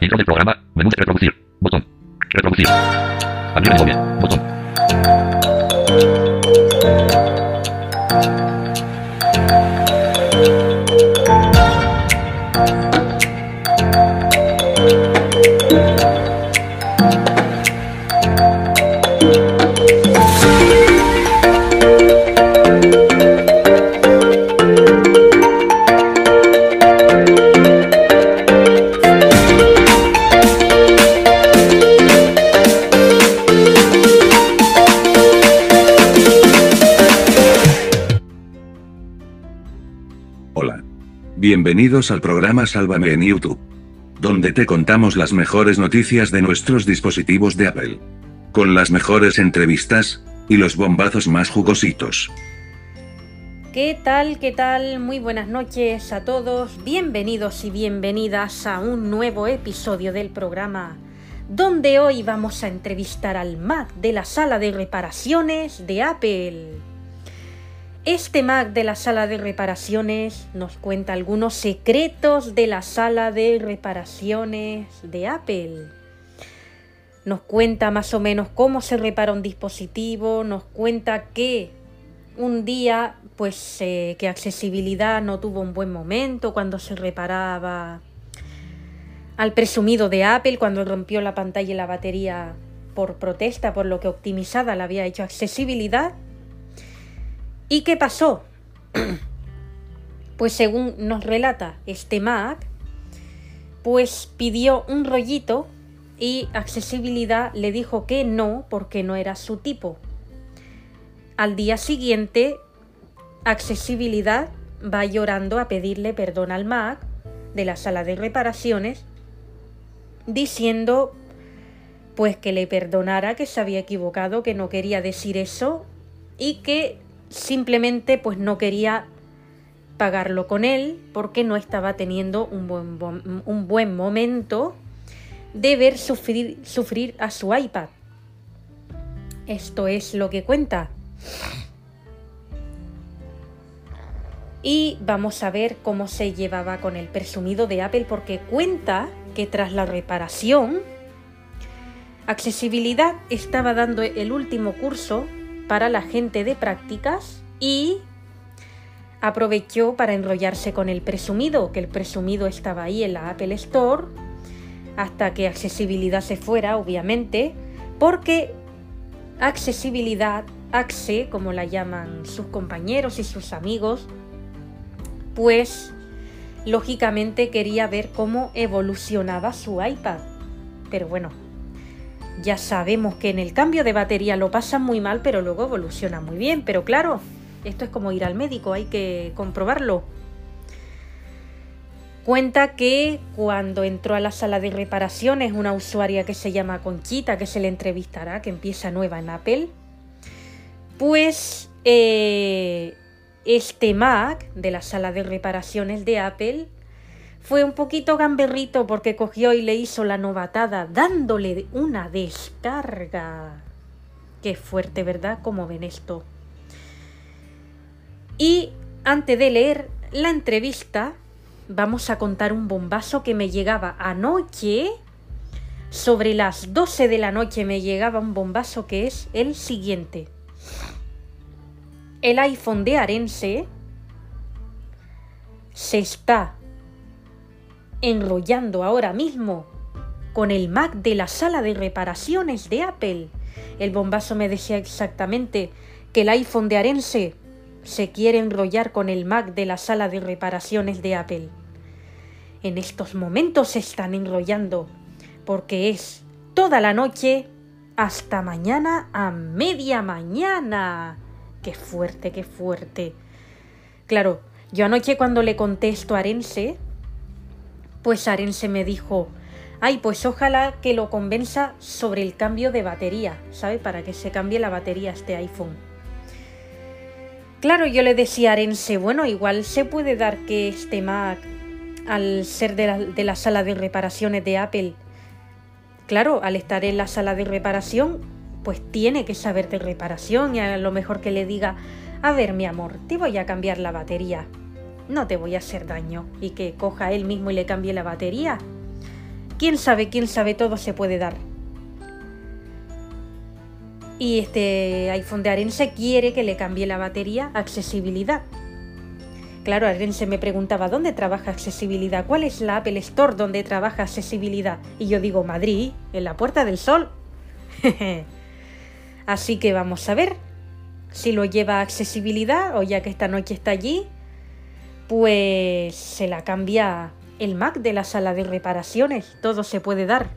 Intro del programa, menú de reproducir. Botón. Reproducir. Abrir el. Botón. Hola. Bienvenidos al programa Sálvame en YouTube. Donde te contamos las mejores noticias de nuestros dispositivos de Apple. Con las mejores entrevistas, y los bombazos más jugositos. ¿Qué tal? ¿Qué tal? Muy buenas noches a todos. Bienvenidos y bienvenidas a un nuevo episodio del programa, donde hoy vamos a entrevistar al Mac de la sala de reparaciones de Apple. Este Mac de la sala de reparaciones nos cuenta algunos secretos de la sala de reparaciones de Apple. Nos cuenta más o menos cómo se repara un dispositivo, nos cuenta que un día pues eh, que accesibilidad no tuvo un buen momento cuando se reparaba al presumido de Apple cuando rompió la pantalla y la batería por protesta por lo que optimizada le había hecho accesibilidad ¿Y qué pasó? pues según nos relata este Mac, pues pidió un rollito y accesibilidad le dijo que no porque no era su tipo. Al día siguiente, accesibilidad va llorando a pedirle perdón al Mac de la sala de reparaciones, diciendo pues que le perdonara, que se había equivocado, que no quería decir eso y que simplemente pues no quería pagarlo con él porque no estaba teniendo un buen, un buen momento de ver sufrir, sufrir a su iPad. Esto es lo que cuenta. Y vamos a ver cómo se llevaba con el presumido de Apple porque cuenta que tras la reparación, Accesibilidad estaba dando el último curso para la gente de prácticas y aprovechó para enrollarse con el presumido, que el presumido estaba ahí en la Apple Store, hasta que accesibilidad se fuera, obviamente, porque accesibilidad, AXE, como la llaman sus compañeros y sus amigos, pues lógicamente quería ver cómo evolucionaba su iPad. Pero bueno, ya sabemos que en el cambio de batería lo pasan muy mal, pero luego evoluciona muy bien. Pero claro, esto es como ir al médico, hay que comprobarlo. Cuenta que cuando entró a la sala de reparaciones una usuaria que se llama Conchita, que se le entrevistará, que empieza nueva en Apple, pues eh, este Mac de la sala de reparaciones de Apple fue un poquito gamberrito porque cogió y le hizo la novatada dándole una descarga. Qué fuerte, ¿verdad? ¿Cómo ven esto? Y antes de leer la entrevista, vamos a contar un bombazo que me llegaba anoche. Sobre las 12 de la noche me llegaba un bombazo que es el siguiente. El iPhone de Arense se está enrollando ahora mismo con el Mac de la sala de reparaciones de Apple. El bombazo me decía exactamente que el iPhone de Arense se quiere enrollar con el Mac de la sala de reparaciones de Apple. En estos momentos se están enrollando porque es toda la noche hasta mañana a media mañana. Qué fuerte, qué fuerte. Claro, yo anoche cuando le contesto a Arense, pues Arense me dijo, ay, pues ojalá que lo convenza sobre el cambio de batería, ¿sabe? Para que se cambie la batería este iPhone. Claro, yo le decía a Arense, bueno, igual se puede dar que este Mac, al ser de la, de la sala de reparaciones de Apple, claro, al estar en la sala de reparación, pues tiene que saber de reparación y a lo mejor que le diga, a ver mi amor, te voy a cambiar la batería, no te voy a hacer daño y que coja él mismo y le cambie la batería. quién sabe, quién sabe, todo se puede dar. Y este iPhone de Arense quiere que le cambie la batería accesibilidad. Claro, Arense me preguntaba, ¿dónde trabaja accesibilidad? ¿Cuál es la Apple Store donde trabaja accesibilidad? Y yo digo, Madrid, en la Puerta del Sol. Así que vamos a ver si lo lleva accesibilidad o ya que esta noche está allí, pues se la cambia el Mac de la sala de reparaciones. Todo se puede dar.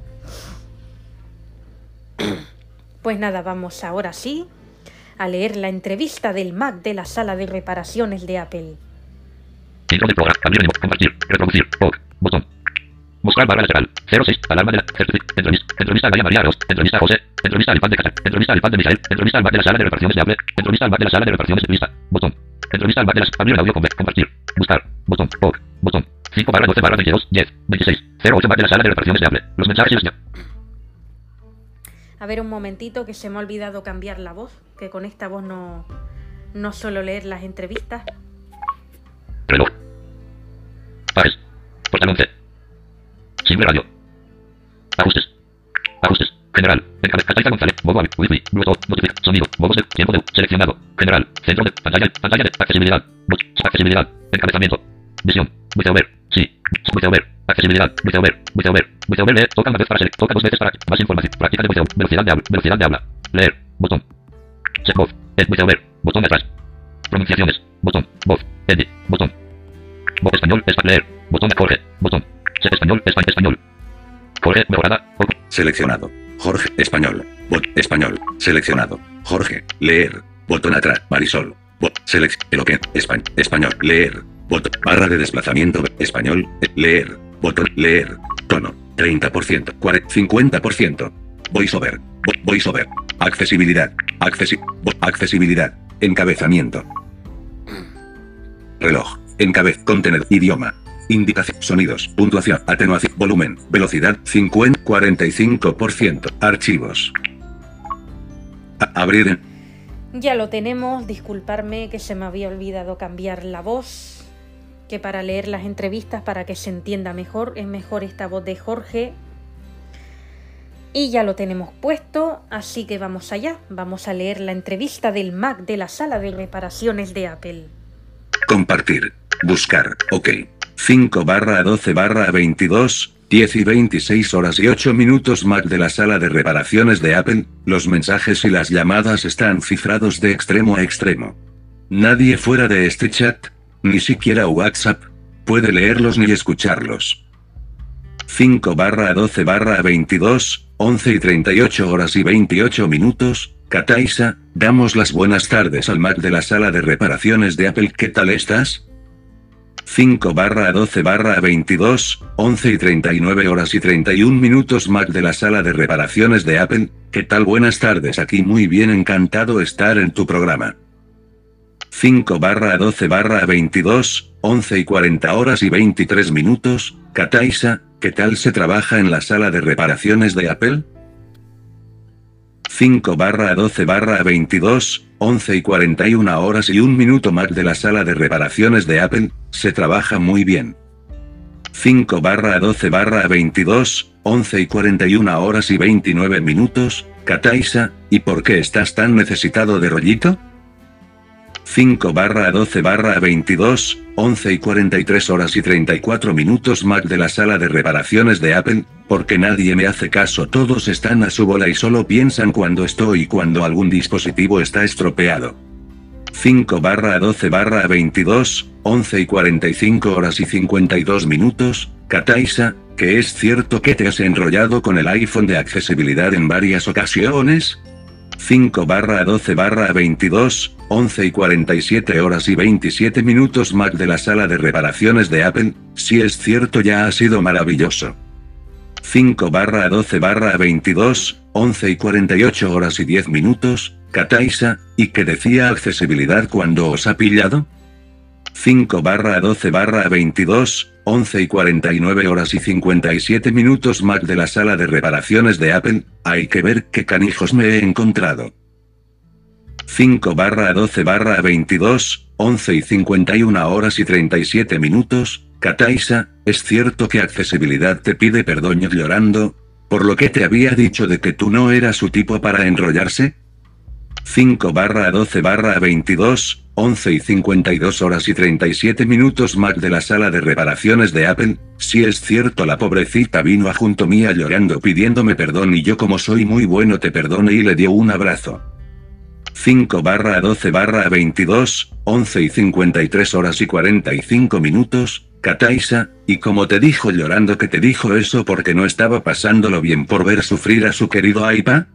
Pues nada, vamos ahora sí a leer la entrevista del Mac de la sala de reparaciones de Apple. Intro del programa. Abrir menú. Compartir. Reproducir. Pog. Botón. Buscar barra lateral. 06. Alarma de la. Entrevista. Entrevista a María María Ros. Entrevista a José. Entrevista al fan de Qatar. Entrevista al fan de Misael. Entrevista al Mac de la sala de reparaciones de Apple. Entrevista al Mac de la sala de reparaciones de Vista. Botón. Entrevista al las. Abrir el audio. Compartir. Buscar. Botón. Pog. Botón. 5 barra 12 barra 22. 10. 26. 08 Mac de la sala de reparaciones de Apple. Los mensajes y las a ver un momentito que se me ha olvidado cambiar la voz, que con esta voz no, no suelo leer las entrevistas. Reloj. Pares. Portal 11. Simple radio. Ajustes. General. Encabezado González. Modo Wi-Fi. Bluetooth. Notific. Sonido. Modos de tiempo de seleccionado. General. Centro de pantalla. Pantalla de accesibilidad. Accesibilidad. Encabezamiento. Visión. VoiceOver. Sí. VoiceOver. Accesibilidad. VoiceOver. VoiceOver. VoiceOver leer. Toca una vez para. Toca dos veces para más información. Práctica de VoiceOver. Velocidad de habla. Velocidad de habla. Leer. Botón. Set voz. Ed VoiceOver. Botón atrás. Pronunciaciones. Botón. Voz. Edit. Botón. Voz español. Es leer. Botón Jorge. Botón. Set. Español. Español. Jorge. Mejorada. Seleccionado. Jorge. Español. Bot. Español. Seleccionado. Jorge. Leer. Botón atrás. Marisol. Bot. Select. Eloque. Español. Español. Leer. Botón. Barra de desplazamiento. Español. Leer. Botón. Leer. Tono. 30%. 40, 50%. VoiceOver. Vo- VoiceOver. Accesibilidad. Accesi accesibilidad. Encabezamiento. Reloj. Encabez. Contener. Idioma. Indicación. Sonidos. Puntuación. Atenuación. Volumen. Velocidad. 50. 45%. Archivos. A- abrir. Ya lo tenemos, disculparme que se me había olvidado cambiar la voz, que para leer las entrevistas, para que se entienda mejor, es mejor esta voz de Jorge. Y ya lo tenemos puesto, así que vamos allá, vamos a leer la entrevista del Mac de la sala de reparaciones de Apple. Compartir. Buscar. OK. 5 barra 12 barra 22. 10 y 26 horas y 8 minutos Mac de la sala de reparaciones de Apple, los mensajes y las llamadas están cifrados de extremo a extremo. Nadie fuera de este chat, ni siquiera WhatsApp, puede leerlos ni escucharlos. 5 barra 12 barra 22, 11 y 38 horas y 28 minutos, Kataisa, damos las buenas tardes al Mac de la sala de reparaciones de Apple, ¿qué tal estás? 5 barra 12 barra 22, 11 y 39 horas y 31 minutos Mac de la sala de reparaciones de Apple, ¿qué tal? Buenas tardes, aquí muy bien encantado estar en tu programa. 5 barra 12 barra 22, 11 y 40 horas y 23 minutos, Kataisa, ¿qué tal se trabaja en la sala de reparaciones de Apple? 5 barra 12 barra 22, 11 y 41 horas y un minuto Mac de la sala de reparaciones de Apple, se trabaja muy bien. 5 barra 12 barra 22, 11 y 41 horas y 29 minutos, Kataisa, ¿y por qué estás tan necesitado de rollito? 5 barra 12 barra 22, 11 y 43 horas y 34 minutos Mac de la sala de reparaciones de Apple, porque nadie me hace caso, todos están a su bola y solo piensan cuando estoy cuando algún dispositivo está estropeado. 5 barra 12 barra 22, 11 y 45 horas y 52 minutos, Kataisa, que es cierto que te has enrollado con el iPhone de accesibilidad en varias ocasiones? 5 barra 12 barra 22, 11 y 47 horas y 27 minutos Mac de la sala de reparaciones de Apple, si es cierto ya ha sido maravilloso. 5 barra 12 barra 22, 11 y 48 horas y 10 minutos, Kataisa, ¿y qué decía accesibilidad cuando os ha pillado? 5 barra 12 barra 22, 11 y 49 horas y 57 minutos Mac de la sala de reparaciones de Apple, hay que ver qué canijos me he encontrado. 5 barra 12 barra 22, 11 y 51 horas y 37 minutos, Kataisa, ¿es cierto que accesibilidad te pide perdón llorando? ¿Por lo que te había dicho de que tú no eras su tipo para enrollarse? 5 barra 12 barra 22, 11 y 52 horas y 37 minutos Mac de la sala de reparaciones de Apple, si es cierto la pobrecita vino a junto mía llorando pidiéndome perdón y yo como soy muy bueno te perdone y le dio un abrazo. 5 barra 12 barra 22, 11 y 53 horas y 45 minutos, Kataisa, y como te dijo llorando que te dijo eso porque no estaba pasándolo bien por ver sufrir a su querido Aipa?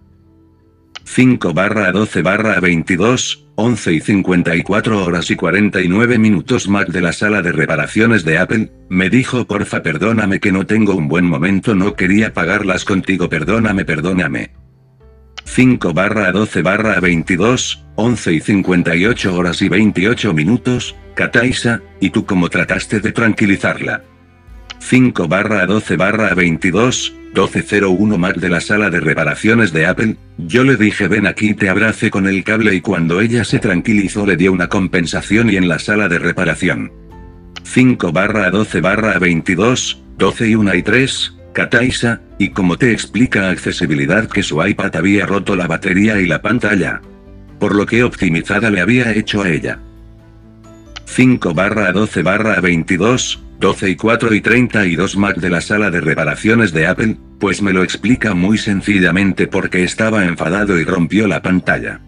5 barra 12 barra 22, 11 y 54 horas y 49 minutos Mac de la sala de reparaciones de Apple, me dijo porfa perdóname que no tengo un buen momento no quería pagarlas contigo perdóname perdóname. 5 barra 12 barra 22, 11 y 58 horas y 28 minutos, Kataisa, ¿y tú cómo trataste de tranquilizarla? 5 barra 12 barra 22, 1201 Mac de la sala de reparaciones de Apple, yo le dije ven aquí te abrace con el cable y cuando ella se tranquilizó le dio una compensación y en la sala de reparación. 5 barra 12 barra 22, 12 y 1 y 3, Kataisa, y como te explica accesibilidad que su iPad había roto la batería y la pantalla. Por lo que optimizada le había hecho a ella. 5 barra 12 barra 22, 12 y 4 y 32 Mac de la sala de reparaciones de Apple, pues me lo explica muy sencillamente porque estaba enfadado y rompió la pantalla.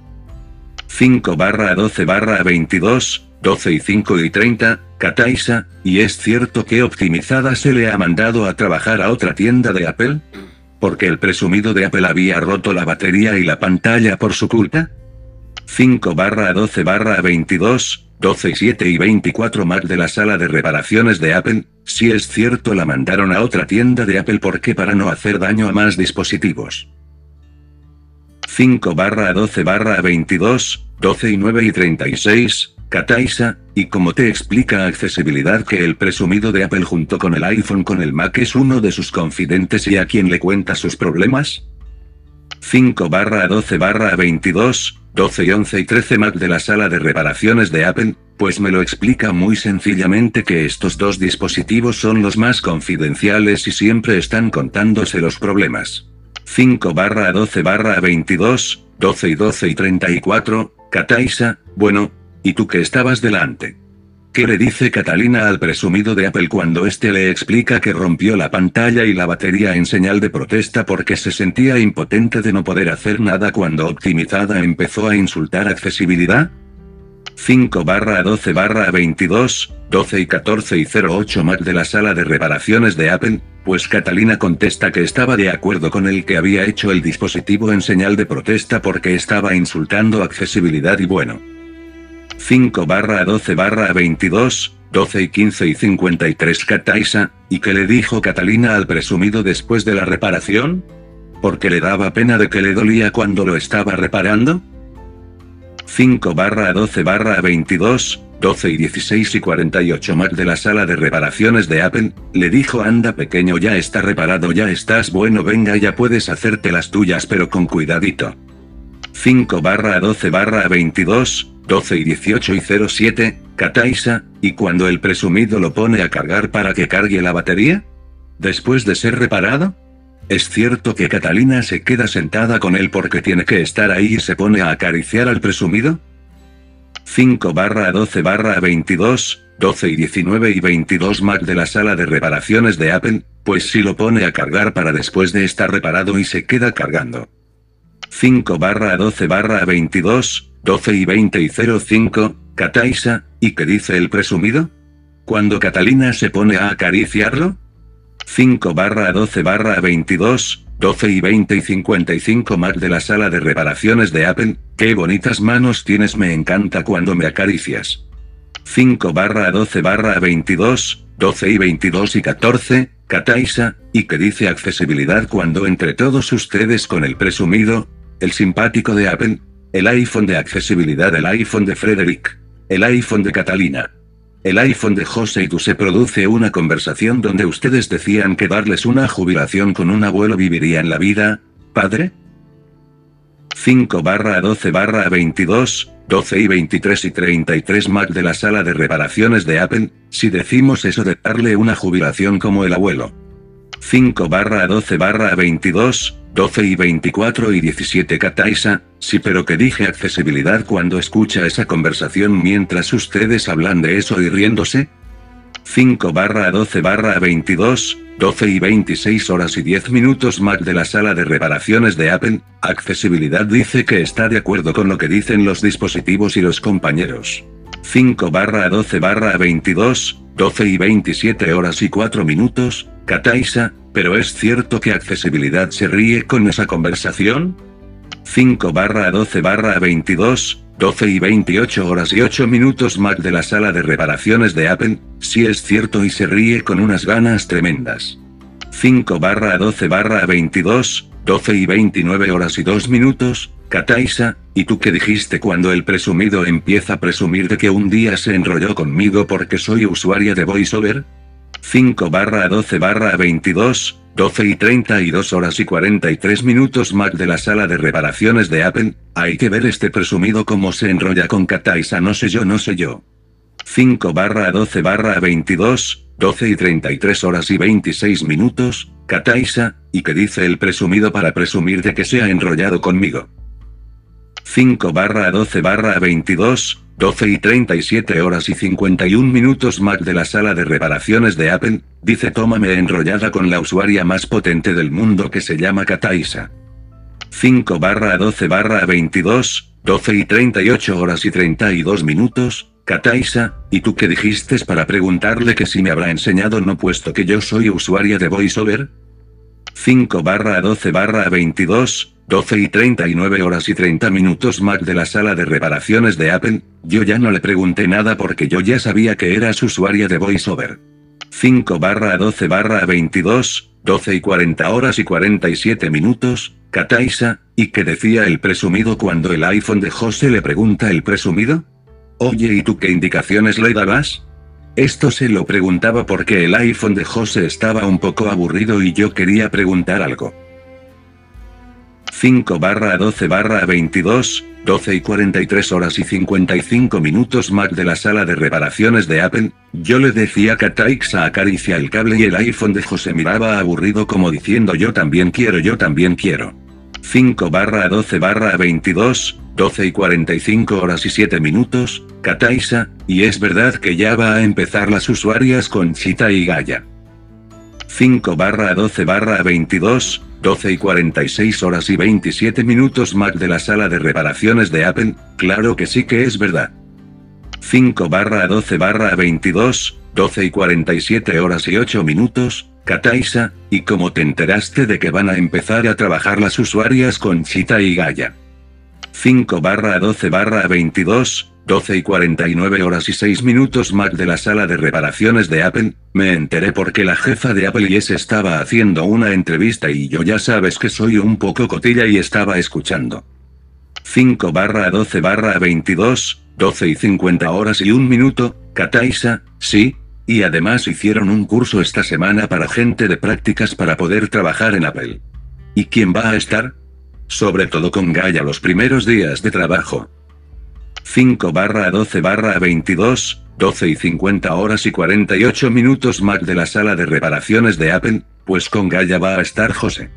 5 barra 12 barra 22, 12 y 5 y 30, Kataisa, ¿y es cierto que optimizada se le ha mandado a trabajar a otra tienda de Apple? Porque el presumido de Apple había roto la batería y la pantalla por su culpa? 5 barra 12 barra 22, 12 y 7 y 24 Mac de la sala de reparaciones de Apple, si es cierto la mandaron a otra tienda de Apple porque para no hacer daño a más dispositivos. 5 barra 12 barra 22, 12 y 9 y 36, Kataisa, y como te explica accesibilidad que el presumido de Apple junto con el iPhone con el Mac es uno de sus confidentes y a quien le cuenta sus problemas? 5 barra 12 barra 22, 12 y 11 y 13 Mac de la sala de reparaciones de Apple, pues me lo explica muy sencillamente que estos dos dispositivos son los más confidenciales y siempre están contándose los problemas. 5 barra 12 barra 22, 12 y 12 y 34, Kataisa, bueno, ¿y tú que estabas delante? ¿Qué le dice Catalina al presumido de Apple cuando este le explica que rompió la pantalla y la batería en señal de protesta porque se sentía impotente de no poder hacer nada cuando Optimizada empezó a insultar accesibilidad? 5 barra 12 barra 22, 12 y 14 y 08 Mac de la sala de reparaciones de Apple, pues Catalina contesta que estaba de acuerdo con el que había hecho el dispositivo en señal de protesta porque estaba insultando accesibilidad y bueno. 5 barra 12 barra 22, 12 y 15 y 53 Kataisa, ¿y qué le dijo Catalina al presumido después de la reparación? ¿Porque le daba pena de que le dolía cuando lo estaba reparando? 5 barra 12 barra 22, 12 y 16 y 48 Mac de la sala de reparaciones de Apple, le dijo anda pequeño ya está reparado ya estás bueno venga ya puedes hacerte las tuyas pero con cuidadito. 5 barra 12 barra 22, 12 y 18 y 07, Kataisa, y cuando el presumido lo pone a cargar para que cargue la batería? ¿Después de ser reparado? ¿Es cierto que Catalina se queda sentada con él porque tiene que estar ahí y se pone a acariciar al presumido? 5 barra 12 barra 22, 12 y 19 y 22 Mac de la sala de reparaciones de Apple, pues si lo pone a cargar para después de estar reparado y se queda cargando. 5 barra 12 barra 22, 12 y 20 y 05, Kataisa, ¿y qué dice el presumido? Cuando Catalina se pone a acariciarlo? 5 barra 12 barra 22, 12 y 20 y 55 Mac de la sala de reparaciones de Apple, qué bonitas manos tienes me encanta cuando me acaricias. 5 barra 12 barra 22, 12 y 22 y 14, Kataisa, ¿y qué dice accesibilidad cuando entre todos ustedes con el presumido, el simpático de Apple, el iPhone de accesibilidad, el iPhone de Frederick, el iPhone de Catalina, el iPhone de José y tú se produce una conversación donde ustedes decían que darles una jubilación con un abuelo viviría en la vida, padre. 5 barra 12 barra 22, 12 y 23 y 33 Mac de la sala de reparaciones de Apple, si decimos eso de darle una jubilación como el abuelo. 5 barra 12 barra 22, 12 y 24 y 17 Kataisa, sí pero que dije accesibilidad cuando escucha esa conversación mientras ustedes hablan de eso y riéndose. 5 barra 12 barra 22, 12 y 26 horas y 10 minutos Mac de la sala de reparaciones de Apple, accesibilidad dice que está de acuerdo con lo que dicen los dispositivos y los compañeros. 5 barra 12 barra 22, 12 y 27 horas y 4 minutos, Kataisa, pero es cierto que accesibilidad se ríe con esa conversación? 5 barra 12 barra 22, 12 y 28 horas y 8 minutos Mac de la sala de reparaciones de Apple, si es cierto y se ríe con unas ganas tremendas. 5 barra 12 barra 22, 12 y 29 horas y 2 minutos, Kataisa, ¿y tú qué dijiste cuando el presumido empieza a presumir de que un día se enrolló conmigo porque soy usuaria de VoiceOver? 5 barra 12 barra 22, 12 y 32 horas y 43 minutos Mac de la sala de reparaciones de Apple, hay que ver este presumido cómo se enrolla con Kataisa no sé yo no sé yo. 5 barra 12 barra 22, 12 y 33 horas y 26 minutos, Kataisa, y que dice el presumido para presumir de que se ha enrollado conmigo. 5 barra 12 barra 22, 12 y 37 horas y 51 minutos Mac de la sala de reparaciones de Apple, dice tómame enrollada con la usuaria más potente del mundo que se llama Kataisa. 5 barra 12 barra 22, 12 y 38 horas y 32 minutos, Kataisa, ¿y tú qué dijiste para preguntarle que si me habrá enseñado no puesto que yo soy usuaria de VoiceOver? 5 barra 12 barra 22, 12 y 39 horas y 30 minutos Mac de la sala de reparaciones de Apple, yo ya no le pregunté nada porque yo ya sabía que eras usuaria de VoiceOver. 5 barra 12 barra 22, 12 y 40 horas y 47 minutos, Kataisa, ¿y qué decía el presumido cuando el iPhone de José le pregunta el presumido? Oye, ¿y tú qué indicaciones le dabas? Esto se lo preguntaba porque el iPhone de José estaba un poco aburrido y yo quería preguntar algo. 5 barra 12 barra 22, 12 y 43 horas y 55 minutos Mac de la sala de reparaciones de Apple, yo le decía que Taixa acaricia el cable y el iPhone de José miraba aburrido como diciendo yo también quiero yo también quiero. 5 barra 12 barra 22, 12 y 45 horas y 7 minutos, Kataisa, y es verdad que ya va a empezar las usuarias con Chita y Gaia. 5 barra 12 barra 22, 12 y 46 horas y 27 minutos Mac de la sala de reparaciones de Apple, claro que sí que es verdad. 5 barra 12 barra 22, 12 y 47 horas y 8 minutos, Kataisa, ¿y cómo te enteraste de que van a empezar a trabajar las usuarias con Chita y Gaia? 5 barra 12 barra 22, 12 y 49 horas y 6 minutos Mac de la sala de reparaciones de Apple, me enteré porque la jefa de Apple Yes estaba haciendo una entrevista y yo ya sabes que soy un poco cotilla y estaba escuchando. 5 barra 12 barra 22, 12 y 50 horas y 1 minuto, Kataisa, sí, y además hicieron un curso esta semana para gente de prácticas para poder trabajar en Apple. ¿Y quién va a estar? Sobre todo con Gaia los primeros días de trabajo. 5 barra 12 barra 22, 12 y 50 horas y 48 minutos Mac de la sala de reparaciones de Apple, pues con Gaia va a estar José.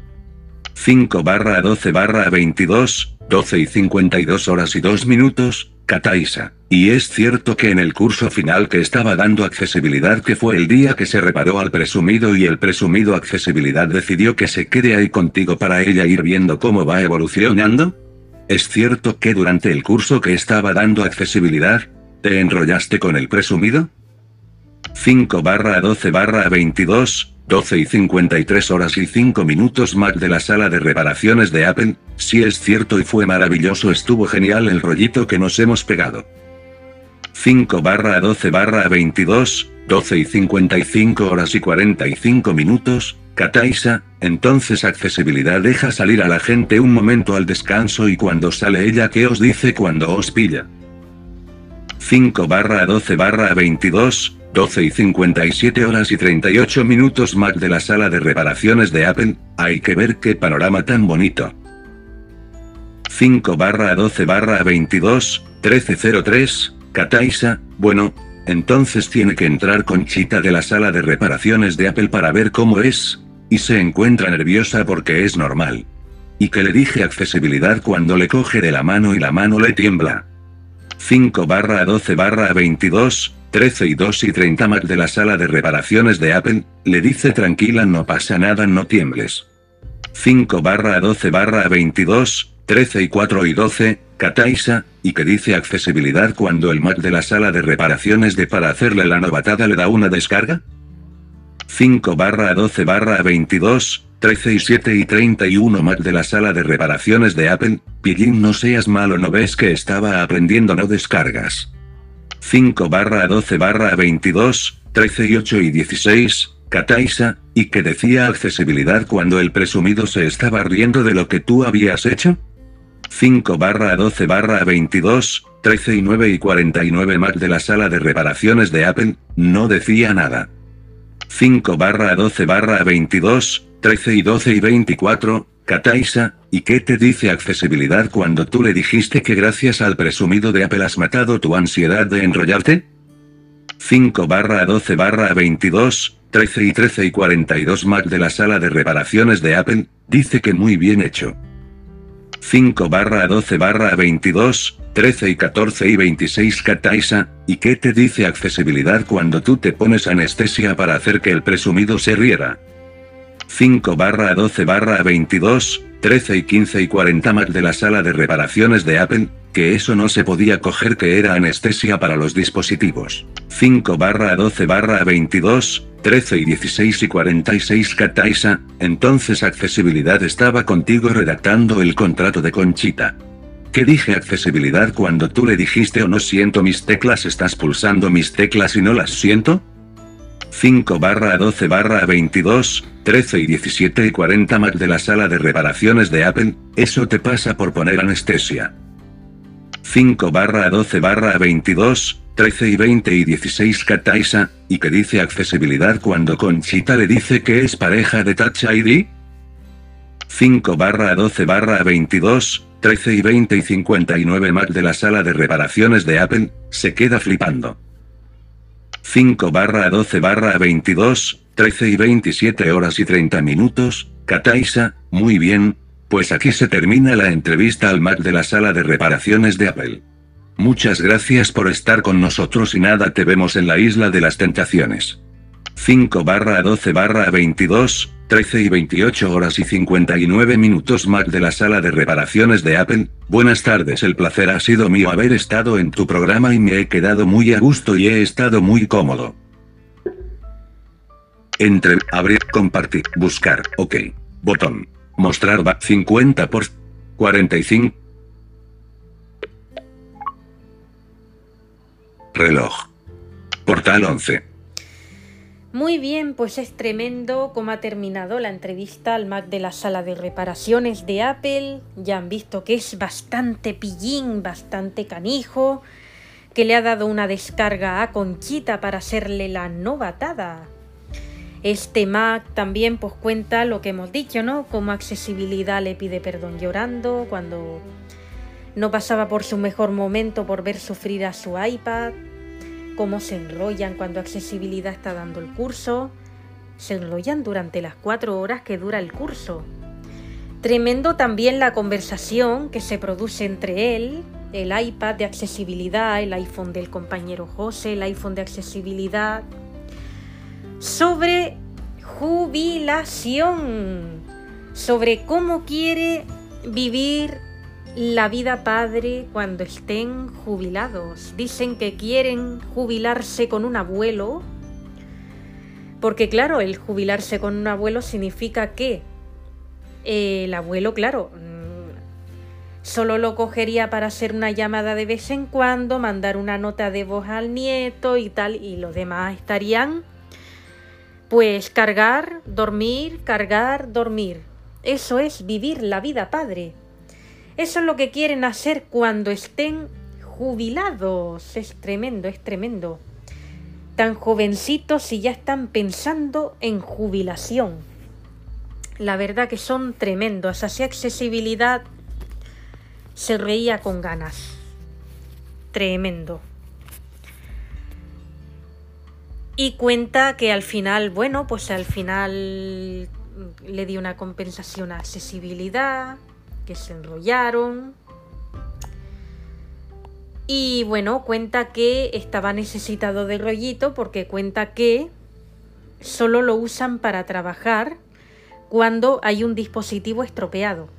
5 barra 12 barra 22, 12 y 52 horas y 2 minutos, Kataisa. Y es cierto que en el curso final que estaba dando accesibilidad que fue el día que se reparó al presumido y el presumido accesibilidad decidió que se quede ahí contigo para ella ir viendo cómo va evolucionando? ¿Es cierto que durante el curso que estaba dando accesibilidad, te enrollaste con el presumido? 5 barra 12 barra 22, 12 y 53 horas y 5 minutos Mac de la sala de reparaciones de Apple, si es cierto y fue maravilloso estuvo genial el rollito que nos hemos pegado. 5 barra 12 barra 22, 12 y 55 horas y 45 minutos, Kataisa, entonces accesibilidad deja salir a la gente un momento al descanso y cuando sale ella ¿qué os dice cuando os pilla? 5 barra 12 barra 22, 12 y 57 horas y 38 minutos Mac de la sala de reparaciones de Apple, hay que ver qué panorama tan bonito. 5 barra 12 barra 22, 1303, Kataisa, bueno, entonces tiene que entrar Conchita de la sala de reparaciones de Apple para ver cómo es, y se encuentra nerviosa porque es normal. Y que le dije accesibilidad cuando le coge de la mano y la mano le tiembla. 5 barra 12 barra 22, 13 y 2 y 30 Mac de la sala de reparaciones de Apple, le dice tranquila no pasa nada no tiembles. 5 barra 12 barra 22, 13 y 4 y 12, Kataisa, y que dice accesibilidad cuando el Mac de la sala de reparaciones de para hacerle la novatada le da una descarga? 5 barra 12 barra 22, 13 y 7 y 31 Mac de la sala de reparaciones de Apple, Pillín no seas malo no ves que estaba aprendiendo no descargas. 5 barra 12 barra 22, 13 y 8 y 16, Kataisa, y que decía accesibilidad cuando el presumido se estaba riendo de lo que tú habías hecho? 5 barra 12 barra 22, 13 y 9 y 49 Mac de la sala de reparaciones de Apple, no decía nada. 5 barra 12 barra 22, 13 y 12 y 24, Kataisa, ¿y qué te dice accesibilidad cuando tú le dijiste que gracias al presumido de Apple has matado tu ansiedad de enrollarte? 5 barra 12 barra 22, 13 y 13 y 42 Mac de la sala de reparaciones de Apple, dice que muy bien hecho. 5 barra 12 barra 22, 13 y 14 y 26 Kataisa, ¿y qué te dice accesibilidad cuando tú te pones anestesia para hacer que el presumido se riera? 5 barra 12 barra 22, 13 y 15 y 40 Mac de la sala de reparaciones de Apple, que eso no se podía coger que era anestesia para los dispositivos. 5 barra 12 barra 22, 13 y 16 y 46 Kataisa, entonces accesibilidad estaba contigo redactando el contrato de Conchita. ¿Qué dije accesibilidad cuando tú le dijiste o oh, no siento mis teclas estás pulsando mis teclas y no las siento? 5 barra 12 barra 22, 13 y 17 y 40 Mac de la sala de reparaciones de Apple, eso te pasa por poner anestesia. 5 barra 12 barra 22, 13 y 20 y 16 Kataisa, y que dice accesibilidad cuando Conchita le dice que es pareja de Touch ID? 5 barra 12 barra 22, 13 y 20 y 59 Mac de la sala de reparaciones de Apple, se queda flipando. 5 barra 12 barra 22, 13 y 27 horas y 30 minutos, Kataisa, muy bien, pues aquí se termina la entrevista al Mac de la sala de reparaciones de Apple. Muchas gracias por estar con nosotros y nada te vemos en la isla de las tentaciones. 5 barra 12 barra 22, 13 y 28 horas y 59 minutos Mac de la sala de reparaciones de Apple, buenas tardes el placer ha sido mío haber estado en tu programa y me he quedado muy a gusto y he estado muy cómodo. Entre, abrir, compartir, buscar, ok. Botón. Mostrar va 50 por 45. Reloj. Portal 11. Muy bien, pues es tremendo cómo ha terminado la entrevista al Mac de la sala de reparaciones de Apple. Ya han visto que es bastante pillín, bastante canijo, que le ha dado una descarga a Conchita para hacerle la novatada. Este Mac también pues cuenta lo que hemos dicho, ¿no? Como accesibilidad le pide perdón llorando cuando no pasaba por su mejor momento por ver sufrir a su iPad cómo se enrollan cuando accesibilidad está dando el curso. Se enrollan durante las cuatro horas que dura el curso. Tremendo también la conversación que se produce entre él, el iPad de accesibilidad, el iPhone del compañero José, el iPhone de accesibilidad, sobre jubilación, sobre cómo quiere vivir la vida padre cuando estén jubilados. Dicen que quieren jubilarse con un abuelo, porque claro, el jubilarse con un abuelo significa que el abuelo, claro, mm, solo lo cogería para hacer una llamada de vez en cuando, mandar una nota de voz al nieto y tal, y los demás estarían pues cargar, dormir, cargar, dormir. Eso es vivir la vida padre. Eso es lo que quieren hacer cuando estén jubilados. Es tremendo, es tremendo. Tan jovencitos y ya están pensando en jubilación. La verdad que son tremendos. Así accesibilidad se reía con ganas. tremendo. Y cuenta que al final, bueno, pues al final le dio una compensación a accesibilidad, que se enrollaron. Y bueno, cuenta que estaba necesitado de rollito porque cuenta que solo lo usan para trabajar cuando hay un dispositivo estropeado.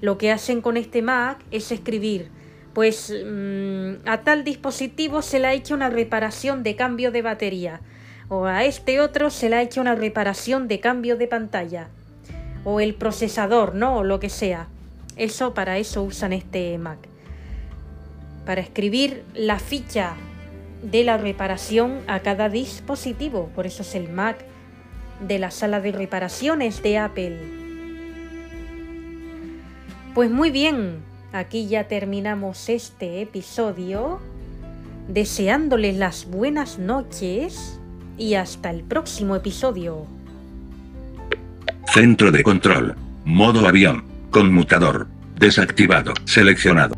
Lo que hacen con este Mac es escribir, pues mm, a tal dispositivo se le ha hecho una reparación de cambio de batería, o a este otro se le ha hecho una reparación de cambio de pantalla, o el procesador, ¿no? O lo que sea. Eso para eso usan este Mac. Para escribir la ficha de la reparación a cada dispositivo. Por eso es el Mac de la sala de reparaciones de Apple. Pues muy bien, aquí ya terminamos este episodio, deseándoles las buenas noches y hasta el próximo episodio. Centro de control. Modo avión. Conmutador. Desactivado. Seleccionado.